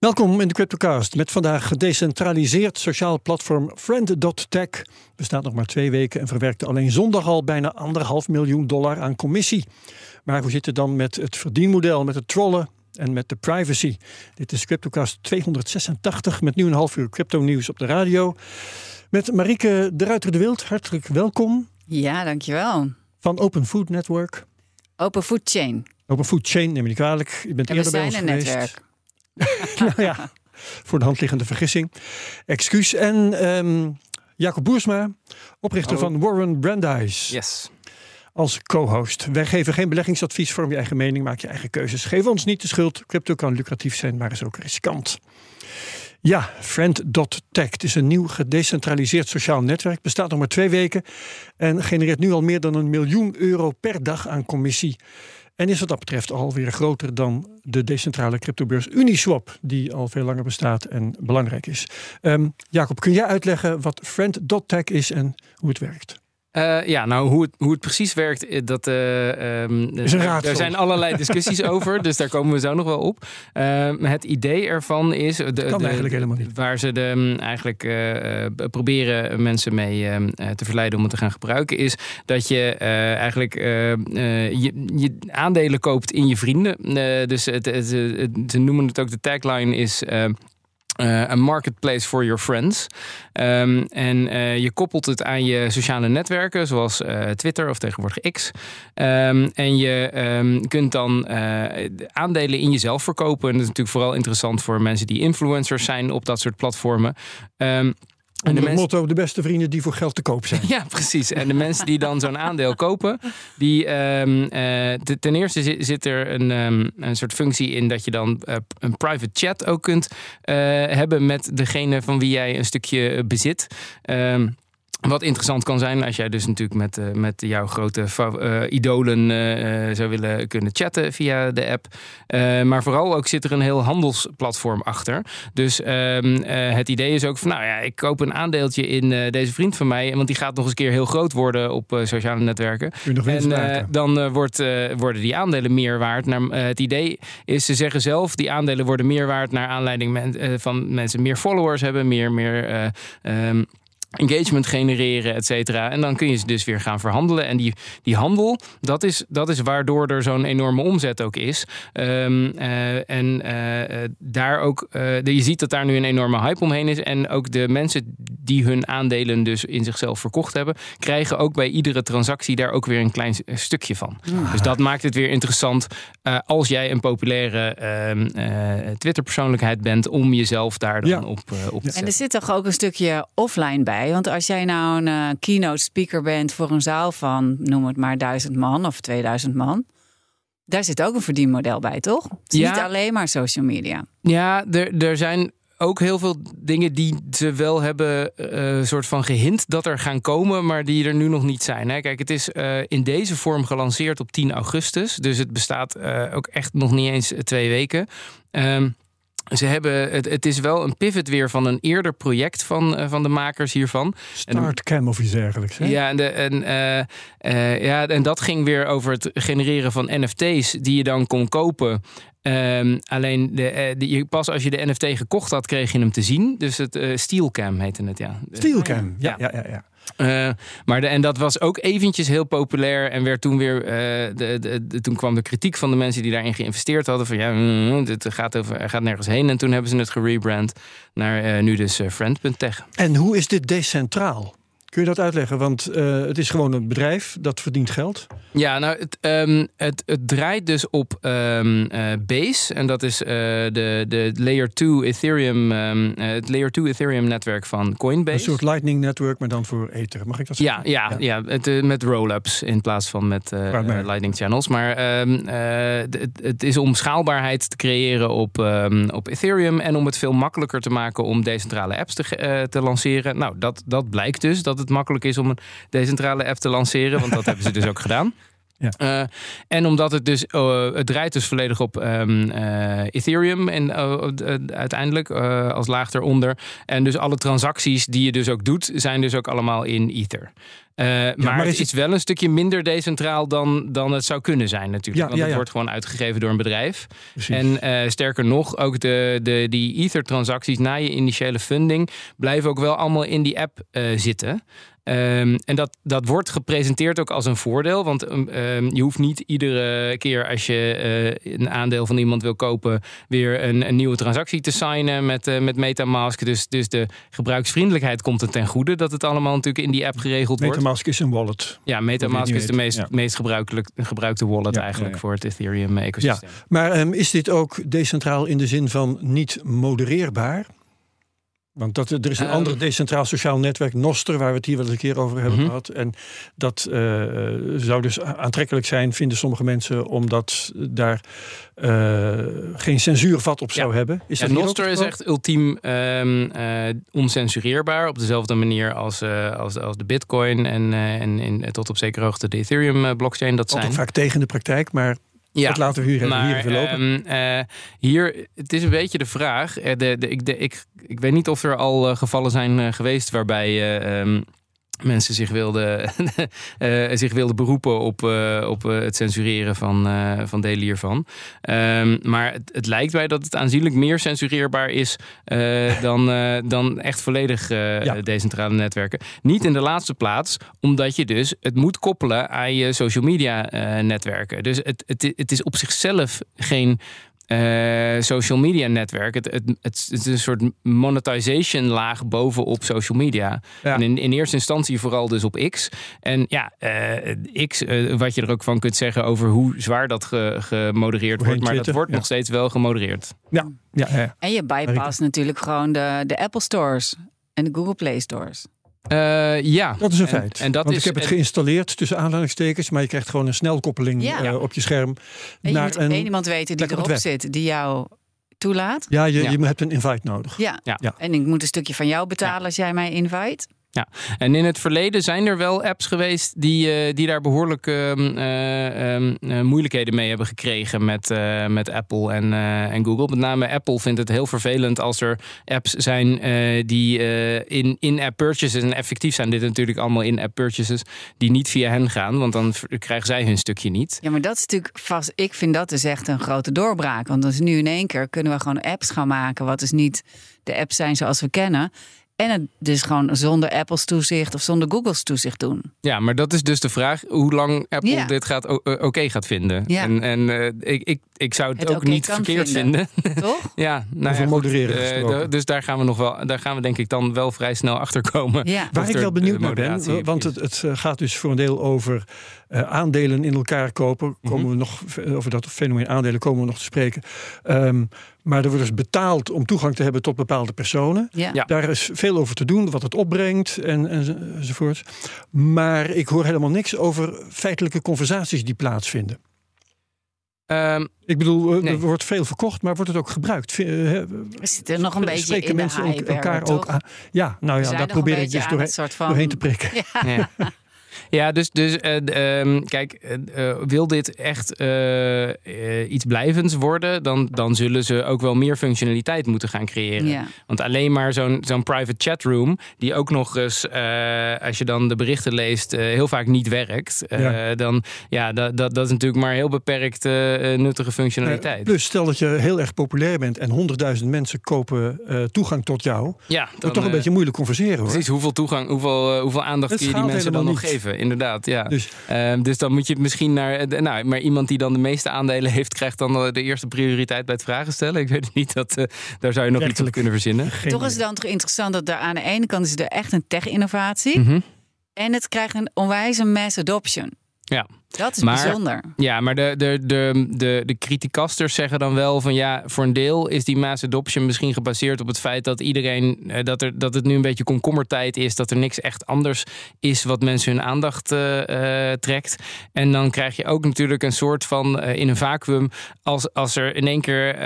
Welkom in de CryptoCast met vandaag gedecentraliseerd sociaal platform Friend.tech. Bestaat nog maar twee weken en verwerkte alleen zondag al bijna anderhalf miljoen dollar aan commissie. Maar hoe zit het dan met het verdienmodel, met het trollen en met de privacy? Dit is CryptoCast 286 met nu een half uur crypto nieuws op de radio. Met Marieke de Ruiter de Wild, hartelijk welkom. Ja, dankjewel. Van Open Food Network. Open Food Chain. Open Food Chain, neem niet kwalijk. Je bent En eerder we bij zijn ons een geweest. netwerk. Nou ja, voor de hand liggende vergissing. Excuus. En ehm, Jacob Boersma, oprichter van Warren Brandeis, Yes. als co-host. Wij geven geen beleggingsadvies, vorm je eigen mening, maak je eigen keuzes. Geef ons niet de schuld. Crypto kan lucratief zijn, maar is ook riskant. Ja, Friend.tech. Het is een nieuw gedecentraliseerd sociaal netwerk. Bestaat nog maar twee weken en genereert nu al meer dan een miljoen euro per dag aan commissie. En is wat dat betreft alweer groter dan de decentrale cryptobeurs Uniswap, die al veel langer bestaat en belangrijk is. Ehm, Jacob, kun jij uitleggen wat Friend.tech is en hoe het werkt? Eh, ja, nou, hoe het, hoe het precies werkt, eh, dat, eh, ehm, Is een raadsel. er zijn allerlei discussies over, dus daar komen we zo nog wel op. Ehm, het idee ervan is... De, de- eigenlijk helemaal niet. Waar ze de, mm, eigenlijk proberen mensen mee ehm, eh, te verleiden om het te gaan gebruiken, is dat je eigenlijk je, je aandelen koopt in je vrienden. Dus het, het, het- ze noemen het ook, de tagline is... eh, een marketplace for your friends. Ehm, en eh, je koppelt het aan je sociale netwerken, zoals eh, Twitter of tegenwoordig X. Ehm, en je ehm, kunt dan aandelen in jezelf verkopen. En dat is natuurlijk vooral interessant voor mensen die influencers zijn op dat soort platformen. En de mensen. motto, de beste vrienden die voor geld te koop zijn. Ja, precies. En de mensen die dan zo'n aandeel kopen, die ehm, eh, te- ten eerste zit, zit er een, ehm, een soort functie in dat je dan eh, een private chat ook kunt eh, hebben met degene van wie jij een stukje bezit. Ehm, wat interessant kan zijn als jij dus natuurlijk met, eh, met jouw grote eh, idolen eh, zou willen kunnen chatten via de app. Maar vooral ook zit er een heel handelsplatform achter. Dus ehm, eh, het idee is ook van, nou ja, ik koop een aandeeltje in deze vriend van mij. Want die gaat nog eens een keer heel groot worden op sociale netwerken. En dan wordt, worden die aandelen meer waard. Het idee is, ze zeggen zelf, die aandelen worden meer waard naar aanleiding men- van mensen meer followers hebben, meer, meer eh, ehm, engagement genereren, et cetera. En dan kun je ze dus weer gaan verhandelen. En die, die handel, dat is, dat is waardoor er zo'n enorme omzet ook is. Ehm, eh, en eh, eh, daar ook, eh, je ziet dat daar nu een enorme hype omheen is. En ook de mensen die hun aandelen dus in zichzelf verkocht hebben, krijgen ook bij iedere transactie daar ook weer een klein stukje van. Dus dat maakt het weer interessant eh, als jij een populaire ehm, eh, Twitter-persoonlijkheid bent om jezelf daar dan Ja. op, op te En zetten. er zit toch ook een stukje offline bij. Want als jij nou een eh, keynote speaker bent voor een zaal van, noem het maar, duizend man of 2000 man. Daar zit ook een verdienmodel bij, toch? Het is Ja. niet alleen maar social media. Ja, er, er zijn ook heel veel dingen die ze wel hebben eh soort van gehint dat er gaan komen, maar die er nu nog niet zijn. Hè. Kijk, het is in deze vorm gelanceerd op 10 augustus, dus het bestaat ook echt nog niet eens twee weken. Ehm, ze hebben, het, het is wel een pivot weer van een eerder project van, eh, van de makers hiervan. Startcam of iets dergelijks. Hè? Ja, en, de, en, eh, eh, ja, en dat ging weer over het genereren van NFT's die je dan kon kopen. Ehm, alleen de, eh, de- je, pas als je de NFT gekocht had, kreeg je hem te zien. Dus het eh Steelcam heette het, ja. Steelcam, ja, ja, ja. ja. Eh, maar de, en dat was ook eventjes heel populair en werd toen weer. eh, de, de, de- toen kwam de kritiek van de mensen die daarin geïnvesteerd hadden: van ja, mm, dit gaat, over, gaat nergens heen. En toen hebben ze het gerebrand naar eh, nu dus Friend.tech. En hoe is dit decentraal? Kun je dat uitleggen? Want eh, het is gewoon een bedrijf dat verdient geld. Ja, nou, het, ehm, het, het draait dus op ehm, eh, Base. En dat is eh, de, de Layer 2 Ethereum, ehm, eh, het Layer 2 Ethereum netwerk van Coinbase. Een soort Lightning Network, maar dan voor Ether. Mag ik dat Ja, zeggen? ja, ja. het, eh, met roll-ups in plaats van met Lightning channels. Maar het, het is om schaalbaarheid te creëren op, op Ethereum en om het veel makkelijker te maken om decentrale apps te, te lanceren. Nou, dat, dat blijkt dus dat het makkelijk is om een decentrale app te lanceren, want dat hebben ze dus ook gedaan. Ja. Eh, en omdat het dus, eh, het draait dus volledig op ehm, eh, Ethereum en uiteindelijk als laag eronder. En dus alle transacties die je dus ook doet, zijn dus ook allemaal in Ether. maar, maar het is wel een stukje minder decentraal dan, dan het zou kunnen zijn natuurlijk. Ja, Want ja, het wordt gewoon uitgegeven door een bedrijf. Precies. En sterker nog, ook de, de, die Ether-transacties na je initiële funding blijven ook wel allemaal in die app zitten. Ehm, en dat, dat wordt gepresenteerd ook als een voordeel. Want ehm, ehm, je hoeft niet iedere keer als je eh, een aandeel van iemand wil kopen, weer een, een nieuwe transactie te signen met, eh, met Metamask. Dus, dus de gebruiksvriendelijkheid komt er ten goede dat het allemaal natuurlijk in die app geregeld wordt. Metamask is een wallet. Ja, Metamask is de meest, Ja. meest gebruikelijk, gebruikte wallet Ja, eigenlijk ja, ja. voor het Ethereum-ecosysteem. Maar ehm, is dit ook decentraal in de zin van niet modereerbaar? Want dat, er is een Ehm. ander decentraal sociaal netwerk, Noster, waar we het hier wel eens een keer over hebben Mhm. gehad. En dat eh, zou dus aantrekkelijk zijn, vinden sommige mensen, omdat daar eh, geen censuurvat op zou hebben. Is Ja, dat het is echt ultiem ehm, eh, oncensureerbaar. Op dezelfde manier als, als, als de Bitcoin en, en, en tot op zekere hoogte de Ethereum-blockchain. Dat Ook zijn. vaak tegen de praktijk, maar Ja, dat laten we hier, even- hier even lopen. ehm, eh, hier, het is een beetje de vraag. eh, de, de, ik, de, ik, ik weet niet of er al eh, gevallen zijn geweest waarbij eh, ehm, mensen zich wilden, eh, zich wilden beroepen op, eh, op eh, het censureren van, van delen hiervan. Ehm, maar het, het lijkt mij dat het aanzienlijk meer censureerbaar is dan, dan echt volledig Ja. decentrale netwerken. Niet in de laatste plaats, omdat je dus het moet koppelen aan je social media netwerken. Dus het, het, het is op zichzelf geen eh, social media netwerk. Het, het, het, het is een soort monetization laag bovenop social media. Ja. En in, in eerste instantie vooral dus op X. En ja, eh, X, eh, wat je er ook van kunt zeggen over hoe zwaar dat ge- gemodereerd wordt. Maar dat wordt ja. nog steeds wel gemodereerd. Ja, ja, ja. En je bypass natuurlijk gewoon de, de Apple Stores en de Google Play Stores. Eh, ja. Dat is een En- feit. En dat Want is, ik heb het en- geïnstalleerd tussen aanhalingstekens, maar je krijgt gewoon een snelkoppeling Ja. eh, op je scherm. En je naar moet een, één iemand weten die erop zit, die jou toelaat. ja, je, Ja. je hebt een invite nodig. Ja. Ja. Ja. En ik moet een stukje van jou betalen als jij mij invite. En in het verleden zijn er wel apps geweest die, eh, die daar behoorlijk ehm, eh, ehm, eh, moeilijkheden mee hebben gekregen met, met Apple en, en Google. Met name Apple vindt het heel vervelend als er apps zijn die in, in-app purchases en effectief zijn. Dit natuurlijk allemaal in-app purchases die niet via hen gaan, want dan krijgen zij hun stukje niet. Ja, maar dat is natuurlijk vast. Ik vind dat dus echt een grote doorbraak. Want dus nu in één keer kunnen we gewoon apps gaan maken. Wat dus niet de apps zijn zoals we kennen. En het dus gewoon zonder Apple's toezicht of zonder Google's toezicht doen. Ja, maar dat is dus de vraag hoe lang Apple Ja. dit gaat eh, oké gaat vinden. Ja. En, en eh, ik, ik, ik zou het, Het ook niet verkeerd vinden. vinden. Toch? Ja, nou Over ja, goed, modereren eh, dus daar gaan we nog wel, daar gaan we denk ik dan wel vrij snel achter komen. Ja. Waar ik wel benieuwd eh, naar ben, want het, het eh, gaat dus voor een deel over eh, aandelen in elkaar kopen. Mhm. Komen we nog over dat fenomeen aandelen komen we nog te spreken. Ehm, maar er wordt dus betaald om toegang te hebben tot bepaalde personen. Ja. Ja. Daar is veel over te doen, wat het opbrengt en, en, enzovoort. Maar ik hoor helemaal niks over feitelijke conversaties die plaatsvinden. Ehm, Ik bedoel, eh, Nee. er wordt veel verkocht, maar wordt het ook gebruikt? Eh, We zitten nog een beetje spreken in de mensen hype, elkaar ook aan? Ja, nou ja, daar probeer ik dus doorheen, van... te prikken. ja. Ja, Ja, dus, dus eh, ehm, kijk, eh, eh, wil dit echt iets blijvends worden, dan, dan zullen ze ook wel meer functionaliteit moeten gaan creëren. Want alleen maar zo'n zo'n private chatroom, die ook nog eens, als je dan de berichten leest, heel vaak niet werkt, dan ja, dat, dat, dat is natuurlijk maar heel beperkt nuttige functionaliteit. plus, stel dat je heel erg populair bent en honderdduizend mensen kopen toegang tot jou, ja, dan, wordt toch een beetje moeilijk converseren hoor. Precies, hoeveel toegang, hoeveel, hoeveel aandacht kun je die mensen dan nog geven? inderdaad. Ja. Dus. Ehm, dus dan moet je het misschien naar. Eh, nou, maar iemand die dan de meeste aandelen heeft, krijgt dan de eerste prioriteit bij het vragen stellen. Ik weet niet. Dat, eh, daar zou je nog iets op kunnen verzinnen. Toch is het dan toch interessant dat daar aan de ene kant is er echt een tech-innovatie. Mhm. En het krijgt een onwijze mass adoption. Ja. Dat is Maar- bijzonder. Ja, maar de, de, de, de, de criticasters zeggen dan wel van ja, voor een deel is die mass adoption misschien gebaseerd op het feit dat iedereen, eh, dat, er, dat het nu een beetje komkommertijd is, dat er niks echt anders is wat mensen hun aandacht eh, eh, trekt. En dan krijg je ook natuurlijk een soort van in een vacuüm, als, als er in één keer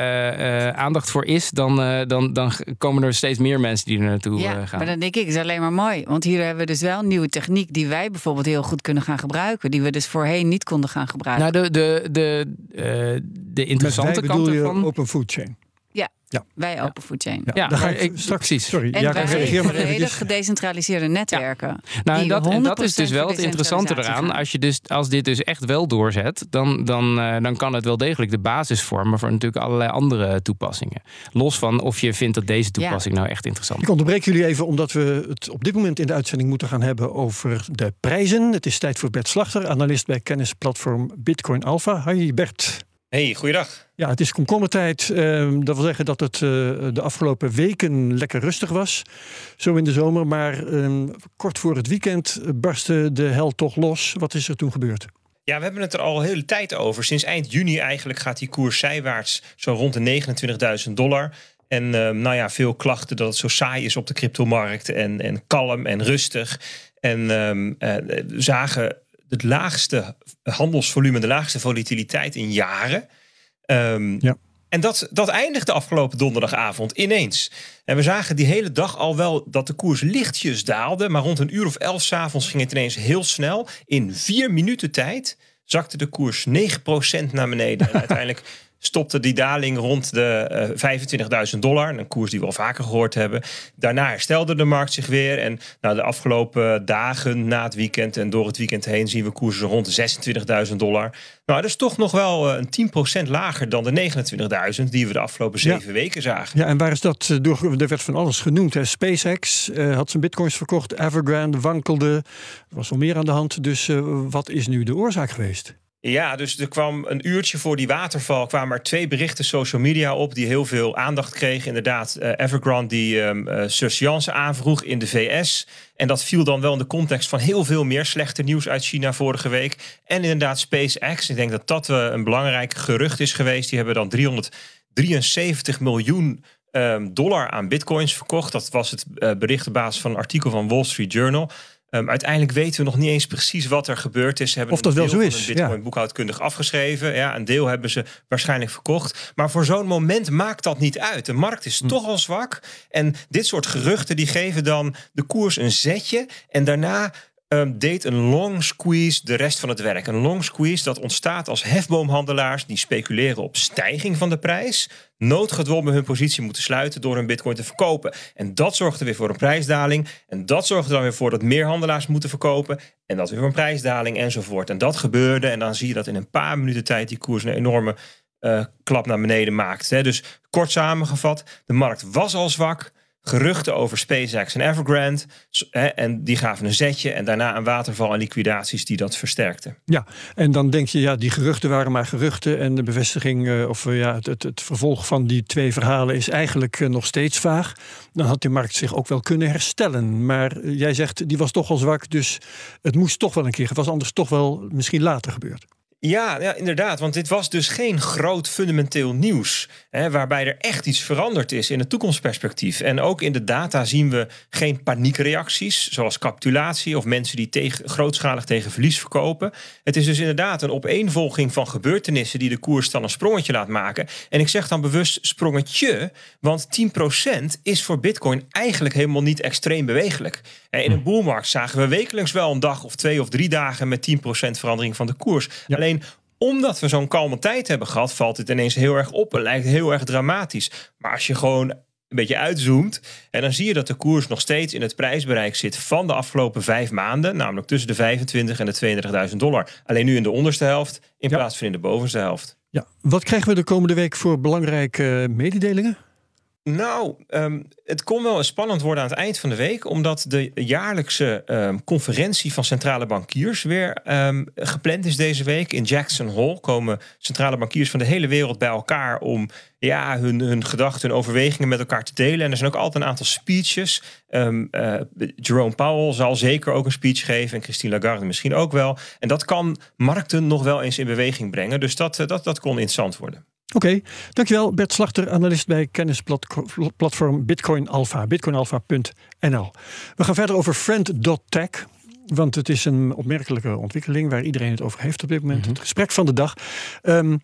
aandacht voor is, dan, dan, dan komen er steeds meer mensen die er naartoe Ja, gaan. maar dan denk ik, is alleen maar mooi. Want hier hebben we dus wel een nieuwe techniek die wij bijvoorbeeld heel goed kunnen gaan gebruiken. Die we dus voorheen voorheen niet konden gaan gebruiken. Nou, de, de, de, uh, de interessante Met wij kant bedoel je ervan. Open Food Chain. Ja, Ja. wij Open Food Chain. Ja, Ja, daar ga ik, straks. precies. Sorry, En ja, wij reageer maar volledig eventjes. gedecentraliseerde netwerken. Nou, en dat, en dat is 100% dus wel het interessante eraan. Als, je dus, als dit dus echt wel doorzet, dan, dan, eh, dan kan het wel degelijk de basis vormen voor natuurlijk allerlei andere toepassingen. Los van of je vindt dat deze toepassing nou echt interessant is. Ik onderbreek jullie even omdat we het op dit moment in de uitzending moeten gaan hebben over de prijzen. Het is tijd voor Bert Slachter, analist bij kennisplatform Bitcoin Alpha. Hi Bert. Hey, goeiedag. Ja, het is komkommertijd. Ehm, dat wil zeggen dat het eh, de afgelopen weken lekker rustig was. Zo in de zomer. Maar ehm, kort voor het weekend barstte de hel toch los. Wat is er toen gebeurd? Ja, we hebben het er al een hele tijd over. Sinds eind juni eigenlijk gaat die koers zijwaarts zo rond de 29.000 dollar. En ehm, nou ja, veel klachten dat het zo saai is op de cryptomarkt. En, en kalm en rustig. En we zagen het laagste handelsvolume, de laagste volatiliteit in jaren. Ehm, Ja. En dat, dat eindigde afgelopen donderdagavond ineens. En we zagen die hele dag al wel dat de koers lichtjes daalde. Maar rond een uur of elf s'avonds ging het ineens heel snel. In vier minuten tijd zakte de koers 9% naar beneden. En uiteindelijk stopte die daling rond de eh 25.000 dollar. Een koers die we al vaker gehoord hebben. Daarna herstelde de markt zich weer. En nou, de afgelopen dagen na het weekend en door het weekend heen zien we koersen rond de 26.000 dollar. Nou, dat is toch nog wel eh, een 10% lager dan de 29.000 die we de afgelopen Ja. zeven weken zagen. Ja, en waar is dat eh, door? Er werd van alles genoemd. Hè. SpaceX eh, had zijn bitcoins verkocht. Evergrande wankelde. Er was wel meer aan de hand. Dus eh, wat is nu de oorzaak geweest? Ja, dus er kwam een uurtje voor die waterval kwamen er twee berichten social media op die heel veel aandacht kregen. Inderdaad, eh, Evergrande die ehm eh, surseance aanvroeg in de VS. En dat viel dan wel in de context van heel veel meer slechte nieuws uit China vorige week. En inderdaad SpaceX. Ik denk dat dat een belangrijk gerucht is geweest. Die hebben dan 373 miljoen ehm, dollar aan bitcoins verkocht. Dat was het eh, bericht op basis van een artikel van Wall Street Journal. Ehm, uiteindelijk weten we nog niet eens precies wat er gebeurd is. Ze hebben Of dat wel zo is, hun Bitcoin ja. boekhoudkundig afgeschreven. Ja, een deel hebben ze waarschijnlijk verkocht. Maar voor zo'n moment maakt dat niet uit. De markt is toch al zwak. En dit soort geruchten die geven dan de koers een zetje. En daarna ehm, deed een long squeeze de rest van het werk. Een long squeeze dat ontstaat als hefboomhandelaars die speculeren op stijging van de prijs. Noodgedwongen hun positie moeten sluiten door hun bitcoin te verkopen. En dat zorgt er weer voor een prijsdaling. En dat zorgt er dan weer voor dat meer handelaars moeten verkopen. En dat weer voor een prijsdaling enzovoort. En dat gebeurde. En dan zie je dat in een paar minuten tijd die koers een enorme eh, klap naar beneden maakt. Hè. Dus kort samengevat, de markt was al zwak. Geruchten over SpaceX en Evergrande. En die gaven een zetje. En daarna een waterval en liquidaties die dat versterkten. Ja, en dan denk je, ja, die geruchten waren maar geruchten. En de bevestiging, eh, of eh, ja, het, het, het vervolg van die twee verhalen is eigenlijk eh, nog steeds vaag. Dan had die markt zich ook wel kunnen herstellen. Maar jij zegt, die was toch al zwak. Dus het moest toch wel een keer. Het was anders toch wel misschien later gebeurd. Ja, ja, inderdaad. Want dit was dus geen groot fundamenteel nieuws. Hè, waarbij er echt iets veranderd is in het toekomstperspectief. En ook in de data zien we geen paniekreacties. Zoals capitulatie of mensen die grootschalig tegen verlies verkopen. Het is dus inderdaad een opeenvolging van gebeurtenissen. die de koers dan een sprongetje laat maken. En ik zeg dan bewust sprongetje. Want 10% is voor Bitcoin eigenlijk helemaal niet extreem bewegelijk. In een boelmarkt zagen we wekelijks wel een dag of twee of drie dagen. met 10% verandering van de koers. Alleen omdat we zo'n kalme tijd hebben gehad, valt het ineens heel erg op en lijkt heel erg dramatisch. Maar als je gewoon een beetje uitzoomt, en dan zie je dat de koers nog steeds in het prijsbereik zit van de afgelopen vijf maanden, namelijk tussen de 25 en de 32.000 dollar. Alleen nu in de onderste helft in Ja. plaats van in de bovenste helft. Ja, wat krijgen we de komende week voor belangrijke eh, mededelingen? Nou, ehm, het kon wel spannend worden aan het eind van de week, omdat de jaarlijkse ehm, conferentie van centrale bankiers weer ehm, gepland is deze week. In Jackson Hole komen centrale bankiers van de hele wereld bij elkaar om ja, hun, hun gedachten, hun overwegingen met elkaar te delen. En er zijn ook altijd een aantal speeches. Eh, Jerome Powell zal zeker ook een speech geven en Christine Lagarde misschien ook wel. En dat kan markten nog wel eens in beweging brengen. Dus dat, eh, dat, dat kon interessant worden. Oké, dankjewel Bert Slachter, analist bij kennisplatform Bitcoin Alpha, bitcoinalpha.nl. We gaan verder over Friend.tech, want het is een opmerkelijke ontwikkeling waar iedereen het over heeft op dit moment. Het gesprek van de dag. Ehm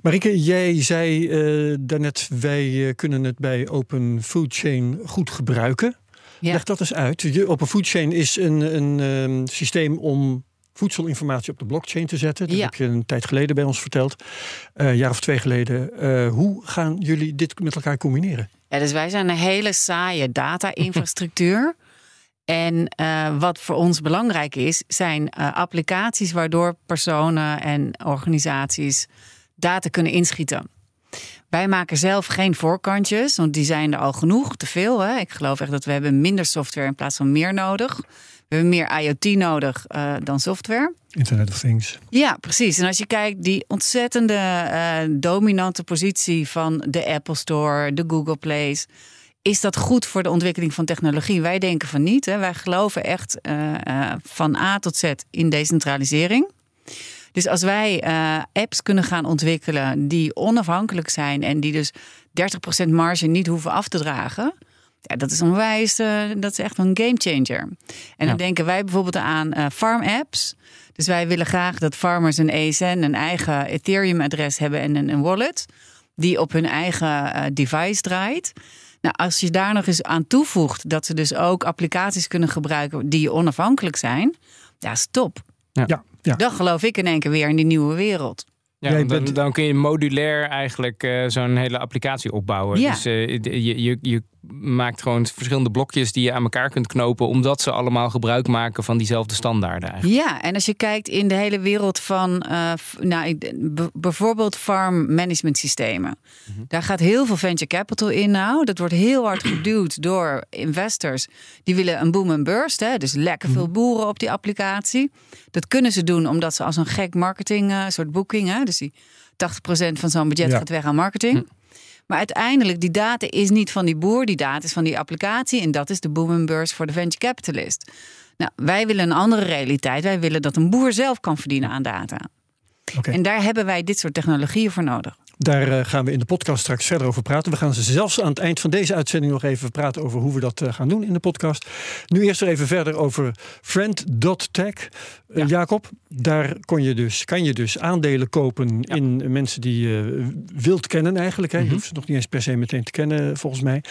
Marike, jij zei eh, daarnet, wij eh, kunnen het bij Open Food Chain goed gebruiken. Ja. Leg dat eens uit. Je- Open Food Chain is een, een ehm, systeem om voedselinformatie op de blockchain te zetten. Dat Ja. heb je een tijd geleden bij ons verteld, eh, een jaar of twee geleden. Eh, hoe gaan jullie dit met elkaar combineren? Ja, dus wij zijn een hele saaie data-infrastructuur. en eh, wat voor ons belangrijk is, zijn eh, applicaties waardoor personen en organisaties data kunnen inschieten. Wij maken zelf geen voorkantjes, want die zijn er al genoeg, te veel. Hè? Ik geloof echt dat we hebben minder software in plaats van meer nodig. We hebben meer IoT nodig eh, dan software. Internet of Things. Ja, precies. En als je kijkt, die ontzettende eh, dominante positie van de Apple Store, de Google Plays. Is dat goed voor de ontwikkeling van technologie? Wij denken van niet. Hè. Wij geloven echt eh, van A tot Z in decentralisering. Dus als wij apps kunnen gaan ontwikkelen die onafhankelijk zijn en die dus 30% marge niet hoeven af te dragen. Ja, dat is onwijs, eh, dat is echt een game changer. En dan Ja. denken wij bijvoorbeeld aan eh, farm apps. Dus wij willen graag dat farmers een ESN, een eigen Ethereum-adres hebben en een, een wallet. Die op hun eigen eh, device draait. Nou, als je daar nog eens aan toevoegt dat ze dus ook applicaties kunnen gebruiken die onafhankelijk zijn. Ja, stop. Ja, ja. Dan geloof ik in één keer weer in die nieuwe wereld. Ja, dan, bent- dan kun je modulair eigenlijk eh, zo'n hele applicatie opbouwen. Ja. Dus eh, je, je, je maakt gewoon verschillende blokjes die je aan elkaar kunt knopen, omdat ze allemaal gebruik maken van diezelfde standaarden eigenlijk. Ja, en als je kijkt in de hele wereld van eh, nou, bijvoorbeeld farm management systemen. Daar gaat heel veel venture capital in nou. Dat wordt heel hard geduwd door investors. Die willen een boom en burst. Hè? Dus lekker veel boeren op die applicatie. Dat kunnen ze doen omdat ze als een gek marketing eh, soort boeking. Hè? Dus die 80% van zo'n budget Ja. gaat weg aan marketing. Maar uiteindelijk, die data is niet van die boer, die data is van die applicatie. En dat is de burst voor de venture capitalist. Nou, wij willen een andere realiteit. Wij willen dat een boer zelf kan verdienen aan data. En daar hebben wij dit soort technologieën voor nodig. Daar eh, gaan we in de podcast straks verder over praten. We gaan ze zelfs aan het eind van deze uitzending nog even praten over hoe we dat eh, gaan doen in de podcast. Nu eerst er even verder over friend.tech. Eh, Ja. Jacob, daar kon je dus, kan je dus aandelen kopen Ja. in mensen die je wilt kennen eigenlijk. Hè. Je Mhm. hoeft ze nog niet eens per se meteen te kennen volgens mij.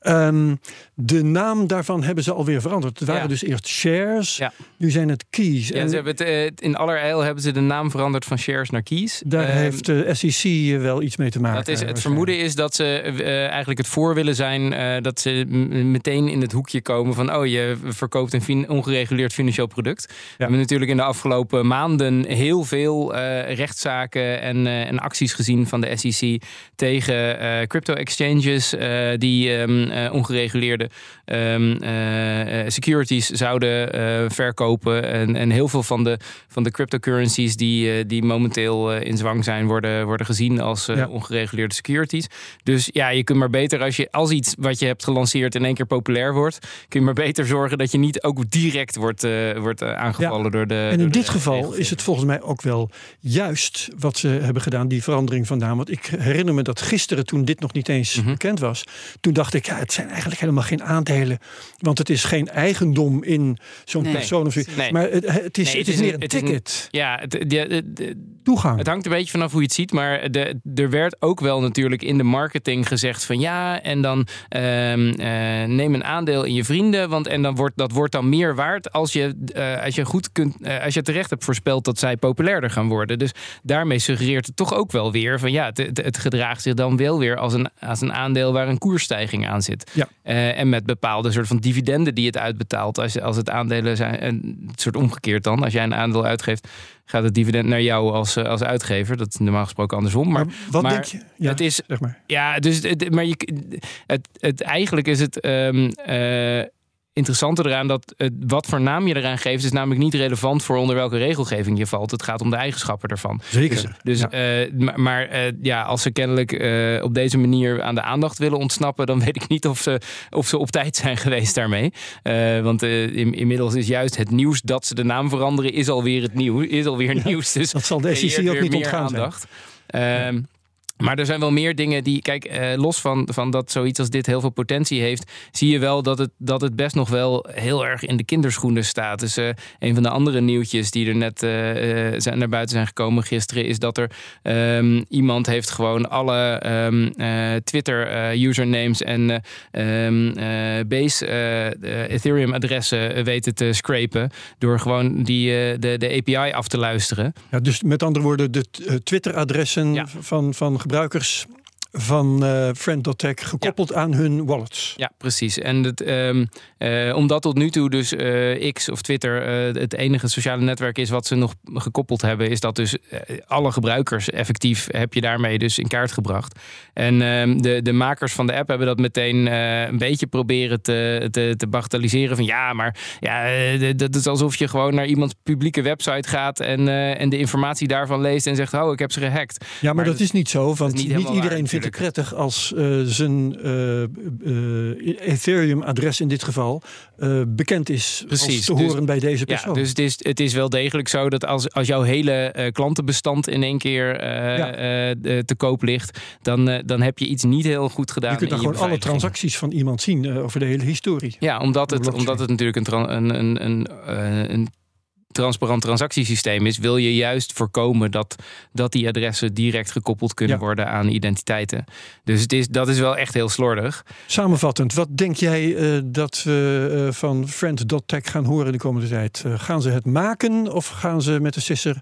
Ehm, de naam daarvan hebben ze alweer veranderd. Het waren Ja. dus eerst shares, nu zijn het keys. Ja, en ze hebben het, in allerijl hebben ze de naam veranderd van shares naar keys. daar Ehm, heeft de SEC wel iets mee te maken. Dat is, het vermoeden is dat ze eh, eigenlijk het voor willen zijn eh, dat ze meteen in het hoekje komen van oh je verkoopt een fin- ongereguleerd financieel product. We hebben natuurlijk in de afgelopen maanden heel veel eh, rechtszaken en, en acties gezien van de SEC tegen crypto exchanges die ehm, eh, ongereguleerde ehm, eh, eh, securities zouden verkopen en, en heel veel van de, van de cryptocurrencies die, die momenteel in zwang zijn worden, worden gezien als eh, Ja. ongereguleerde securities. Dus ja, je kunt maar beter als je als iets wat je hebt gelanceerd in één keer populair wordt, kun je maar beter zorgen dat je niet ook direct wordt, eh, wordt eh, aangevallen door de. En in dit geval regelgeving. is het volgens mij ook wel juist wat ze hebben gedaan, die verandering van naam. Want ik herinner me dat gisteren, toen dit nog niet eens Mhm. bekend was, toen dacht ik, ja, het zijn eigenlijk helemaal geen aandelen. Want het is geen eigendom in zo'n Nee. persoon of zo. Nee. Maar het, het is, Nee, het is meer een het is een- ticket. Ja, het, de- de- de- Toegang. Het hangt een beetje vanaf hoe je het ziet. Maar de, er werd ook wel natuurlijk in de marketing gezegd van ja, en dan ehm, eh, neem een aandeel in je vrienden. Want en dan wordt dat wordt dan meer waard als je, eh, als je goed kunt, eh, als je terecht hebt voorspeld dat zij populairder gaan worden. Dus daarmee suggereert het toch ook wel weer van ja, het, gedraagt zich dan wel weer als een, als een aandeel waar een koersstijging aan zit. Ja. En met bepaalde soort van dividenden die het uitbetaalt. Als, als het aandelen zijn, een soort omgekeerd dan. Als jij een aandeel uitgeeft, gaat het dividend naar jou als, eh, als uitgever. Dat is normaal gesproken andersom. Maar, maar wat maar denk je? Ja, het is zeg maar. ja, dus het, maar je, het, het, eigenlijk is het ehm eh, interessante eraan dat het, wat voor naam je eraan geeft, is namelijk niet relevant voor onder welke regelgeving je valt. Het gaat om de eigenschappen ervan. Zeker. Dus, dus, Ja. eh, maar eh, ja, als ze kennelijk eh, op deze manier aan de aandacht willen ontsnappen, dan weet ik niet of ze, of ze op tijd zijn geweest daarmee. Want in, inmiddels is juist het nieuws dat ze de naam veranderen, is alweer het nieuws. Is alweer nieuws. Dus dat zal de SEC ook niet ontgaan zijn. Ehm, Maar er zijn wel meer dingen die, kijk, eh, los van, van dat zoiets als dit heel veel potentie heeft, zie je wel dat het, dat het best nog wel heel erg in de kinderschoenen staat. Dus eh, een van de andere nieuwtjes die er net eh, eh, zijn, naar buiten zijn gekomen gisteren, is dat er ehm, iemand heeft gewoon alle ehm, eh, Twitter-usernames en eh, ehm, eh, base Ethereum-adressen weten te scrapen door gewoon die, eh, de, de API af te luisteren. Ja, dus met andere woorden, de Twitter-adressen Ja. van, van gebruikers van eh Friend.tech gekoppeld aan hun wallets. Ja, precies. En het, ehm, eh, omdat tot nu toe dus eh, X of Twitter het enige sociale netwerk is wat ze nog gekoppeld hebben, is dat dus alle gebruikers effectief heb je daarmee dus in kaart gebracht. En ehm, de, de makers van de app hebben dat meteen een beetje proberen te, te, te bagatelliseren van ja, maar ja, dat is alsof je gewoon naar iemands publieke website gaat en, en de informatie daarvan leest en zegt, oh, ik heb ze gehackt. Ja, maar, Maar dat dat- is niet zo, want niet niet, iedereen vindt prettig als eh, zijn eh, eh, Ethereum-adres in dit geval bekend is als Precies, te dus- horen bij deze Ja, persoon. dus het is, het is wel degelijk zo dat als, als jouw hele klantenbestand in één keer Ja. te koop ligt, dan, dan heb je iets niet heel goed gedaan. je kunt dan gewoon alle transacties van iemand zien over de hele historie. Ja, omdat het, omdat het natuurlijk een, een, een, een, een transparant transactiesysteem is, wil je juist voorkomen dat, dat die adressen direct gekoppeld kunnen Ja. worden aan identiteiten. Dus het is, dat is wel echt heel slordig. Samenvattend, wat denk jij eh, dat we eh, van Friend.tech gaan horen de komende tijd? Eh, gaan ze het maken of gaan ze met de sisser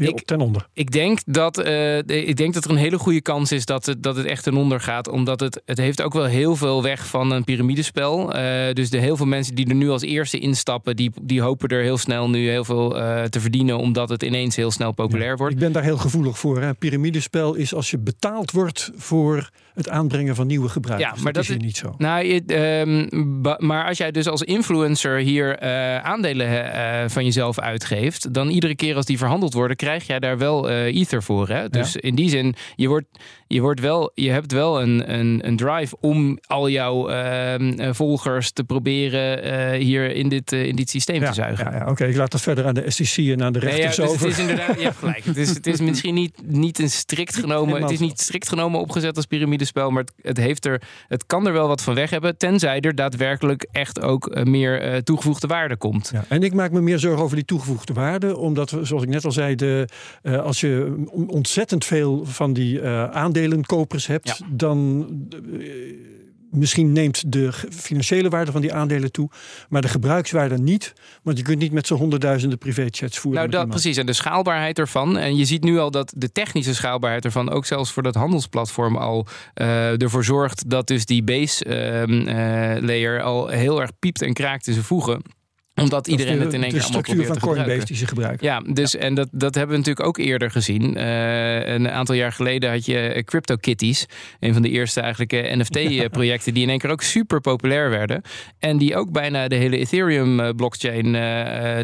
weer Ik- op ten onder? Ik denk dat, eh, ik denk dat er een hele goede kans is dat het, dat het echt ten onder gaat. Omdat het, het heeft ook wel heel veel weg van een piramidespel. Eh dus de heel veel mensen die er nu als eerste instappen, die, die hopen er heel snel nu heel veel eh, te verdienen. Omdat het ineens heel snel populair wordt. Ik ben daar heel gevoelig voor. Hè. Piramidespel is als je betaald wordt voor het aanbrengen van nieuwe gebruikers. Ja, maar dat, dat is niet zo. Nou, je- ehm, maar als jij dus als influencer hier aandelen van jezelf uitgeeft, dan iedere keer als die verhandeld worden, krijg jij daar wel eh, ether voor. Hè? Dus in die zin, je, wordt, je, wordt wel, je hebt wel een, een, een drive om al jouw ehm, eh, volgers te proberen eh, hier in dit, in dit systeem Ja, te zuigen. ja, Oké, ik laat dat verder aan de SEC en aan de Nee, ja, rechters dus over. het is inderdaad, je hebt gelijk. Het is, het is misschien niet, niet een strikt genomen. Het is niet strikt genomen opgezet als piramidespel, maar het, het heeft er, het kan er wel wat van weg hebben, tenzij er daadwerkelijk echt ook meer toegevoegde waarde komt. Ja, en ik maak me meer zorgen over die toegevoegde waarde. Omdat, we, zoals ik net al zei, de, als je ontzettend veel van die eh, aandelenkopers hebt, Ja. dan eh, misschien neemt de financiële waarde van die aandelen toe, maar de gebruikswaarde niet. Want je kunt niet met z'n honderdduizenden privéchats voeren. Nou, dat, precies. En de schaalbaarheid ervan. En je ziet nu al dat de technische schaalbaarheid ervan ook zelfs voor dat handelsplatform al eh, ervoor zorgt dat dus die base ehm, eh, layer al heel erg piept en kraakt in zijn voegen. Omdat Dat iedereen de, het in één keer allemaal probeert van te gebruiken. Coinbase die ze gebruiken. Ja, dus en dat, dat hebben we natuurlijk ook eerder gezien. Eh, een aantal jaar geleden had je eh, CryptoKitties. Een van de eerste eigenlijk eh, NFT-projecten die in één keer ook super populair werden. En die ook bijna de hele Ethereum-blockchain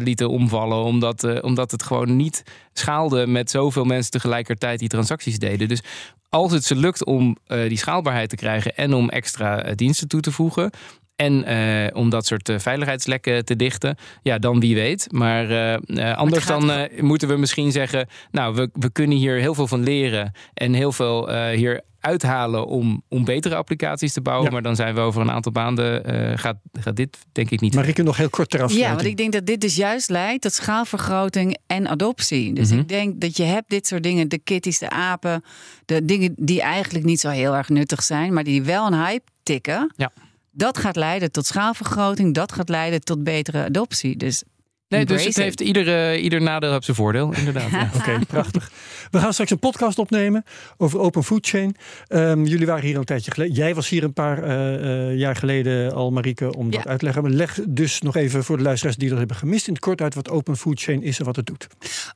lieten omvallen. Omdat, omdat het gewoon niet schaalde met zoveel mensen tegelijkertijd die transacties deden. Dus als het ze lukt om die schaalbaarheid te krijgen en om extra diensten toe te voegen. En eh, om dat soort eh, veiligheidslekken te dichten. Ja, dan wie weet. Maar eh, eh, anders gaat dan eh, moeten we misschien zeggen... nou, we, we kunnen hier heel veel van leren... en heel veel eh, hier uithalen om, om betere applicaties te bouwen. Ja. Maar dan zijn we over een aantal maanden... eh, gaat, gaat dit denk ik niet... Maar ik nog heel kort ter Ja, want ik denk dat dit dus juist leidt tot schaalvergroting en adoptie. Dus Mhm. ik denk dat je hebt dit soort dingen, de kitties, de apen, de dingen die eigenlijk niet zo heel erg nuttig zijn, maar die wel een hype tikken. Ja. Dat gaat leiden tot schaalvergroting, dat gaat leiden tot betere adoptie. Dus nee, dus het it. heeft ieder, ieder nadeel op zijn voordeel, inderdaad. ja. Oké, prachtig. We gaan straks een podcast opnemen over Open Food Chain. Ehm, jullie waren hier een tijdje geleden. Jij was hier een paar eh, eh, jaar geleden al, Marieke, om dat Ja. uit te leggen. Maar leg dus nog even voor de luisteraars die dat hebben gemist in het kort uit wat Open Food Chain is en wat het doet.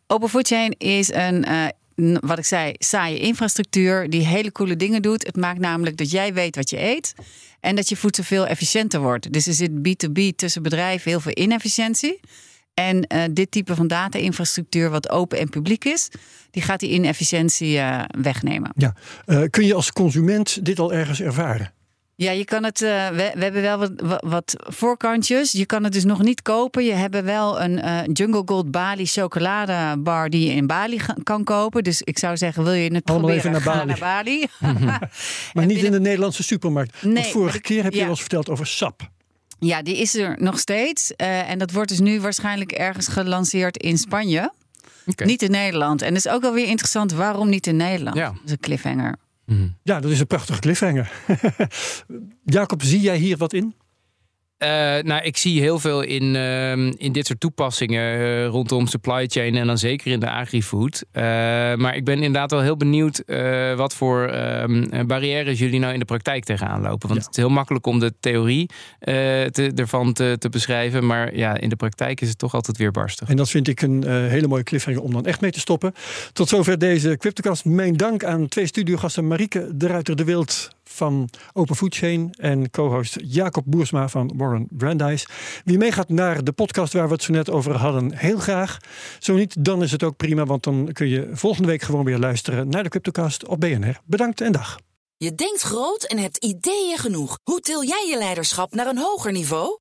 Open Food Chain is een, eh, wat ik zei, saaie infrastructuur die hele coole dingen doet. Het maakt namelijk dat jij weet wat je eet en dat je voedsel veel efficiënter wordt. Dus er zit B2B tussen bedrijven heel veel inefficiëntie. En eh, dit type van data-infrastructuur, wat open en publiek is, die gaat die inefficiëntie eh, wegnemen. Ja. Eh, kun je als consument dit al ergens ervaren? Ja, je kan het. eh, we, we hebben wel wat, voorkantjes. Je kan het dus nog niet kopen. Je hebt wel een eh, Jungle Gold Bali chocoladebar die je in Bali kan kopen. Dus ik zou zeggen, wil je het Allemaal proberen? even naar Bali. naar Bali. Maar niet in de Nederlandse supermarkt. Nee, Want vorige ik- keer heb je ja. ons verteld over sap. Ja, die is er nog steeds. Eh, en dat wordt dus nu waarschijnlijk ergens gelanceerd in Spanje. Niet in Nederland. En dat is ook wel weer interessant. Waarom niet in Nederland? Ja. Dat is een cliffhanger. Mhm. Ja, dat is een prachtige cliffhanger. Jacob, zie jij hier wat in? Eh, nou, ik zie heel veel in, ehm, in dit soort toepassingen eh, rondom supply chain en dan zeker in de agri-food. Eh, maar ik ben inderdaad wel heel benieuwd wat voor ehm, barrières jullie nou in de praktijk tegenaan lopen. Want Ja. het is heel makkelijk om de theorie te, ervan te, te beschrijven, maar ja, in de praktijk is het toch altijd weer barstig. En dat vind ik een hele mooie cliffhanger om dan echt mee te stoppen. Tot zover deze Cryptocast. Mijn dank aan twee studiogasten Marieke de Ruiter de Wild van Open Food Chain en co-host Jacob Boersma van Warren Brandeis. Wie meegaat naar de podcast waar we het zo net over hadden, heel graag. Zo niet, dan is het ook prima, want dan kun je volgende week gewoon weer luisteren naar de Cryptocast op BNR. Bedankt en dag. Je denkt groot en hebt ideeën genoeg. Hoe til jij je leiderschap naar een hoger niveau?